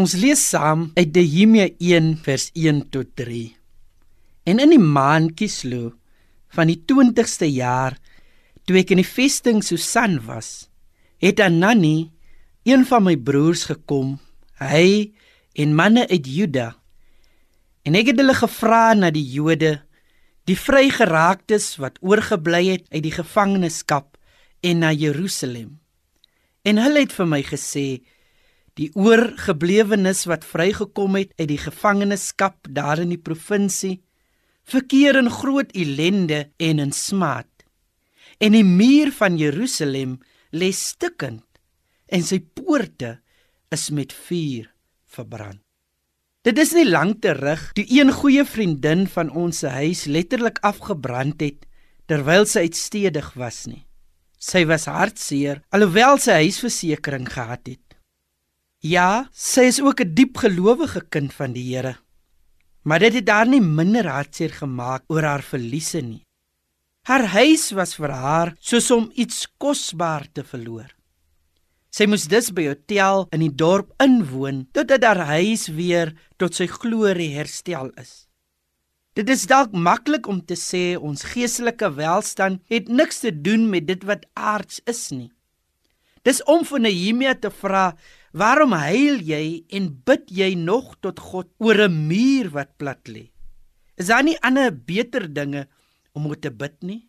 Ons lees saam uit Nehemia 1 vers 1 tot 3. En in die maand Kislew van die 20ste jaar toe ek in die vesting Susan was, het Anani, een van my broers gekom, hy en manne uit Juda. En ek het hulle gevra na die Jode, die vrygeraaktes wat oorgebly het uit die gevangenskap en na Jerusalem. En hulle het vir my gesê die oorgeblewenes wat vrygekom het uit die gevangenskap daar in die provinsie verkeer in groot ellende en in smaad. En die muur van Jerusalem lê stikkend en sy poorte is met vuur verbrand. Dit is nie lank terug toe een goeie vriendin van ons se huis letterlik afgebrand het terwyl sy uitstedig was nie. Sy was hartseer alhoewel sy huisversekering gehad het. Ja, sy is ook 'n diep gelowige kind van die Here. Maar dit het haar nie minder hartseer gemaak oor haar verliese nie. Haar huis was vir haar soos om iets kosbaar te verloor. Sy moes dus by 'n hotel in die dorp inwoon totdat haar huis weer tot sy glorie herstel is. Dit is dalk maklik om te sê ons geestelike welstand het niks te doen met dit wat aards is nie. Dis om vir Nehemia te vra Waarom huil jy en bid jy nog tot God oor 'n muur wat plat lê? Is daar nie ander beter dinge om oor te bid nie?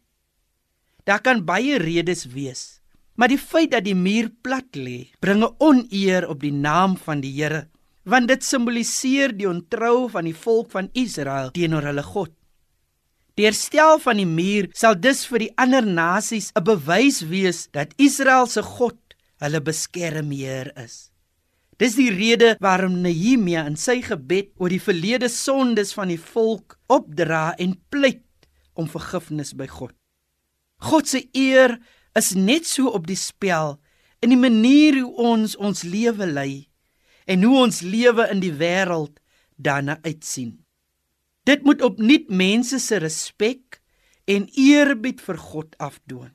Daar kan baie redes wees, maar die feit dat die muur plat lê, bring 'n oneer op die naam van die Here, want dit simboliseer die ontrou van die volk van Israel teenoor hulle God. Die herstel van die muur sal dus vir die ander nasies 'n bewys wees dat Israel se God hulle beskermheer is. Dis die rede waarom Nehemia in sy gebed oor die verlede sondes van die volk opdra en pleit om vergifnis by God. God se eer is net so op die spel in die manier hoe ons ons lewe lei en hoe ons lewe in die wêreld daarna uitsien. Dit moet opnuut mense se respek en eerbied vir God afdoen.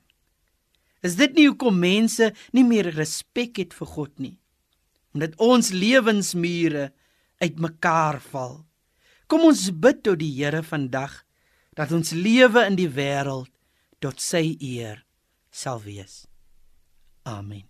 Is dit nie hoekom mense nie meer respek het vir God nie? omdat ons lewensmure uitmekaar val. Kom ons bid tot die Here vandag dat ons lewe in die wêreld tot sy eer sal wees. Amen.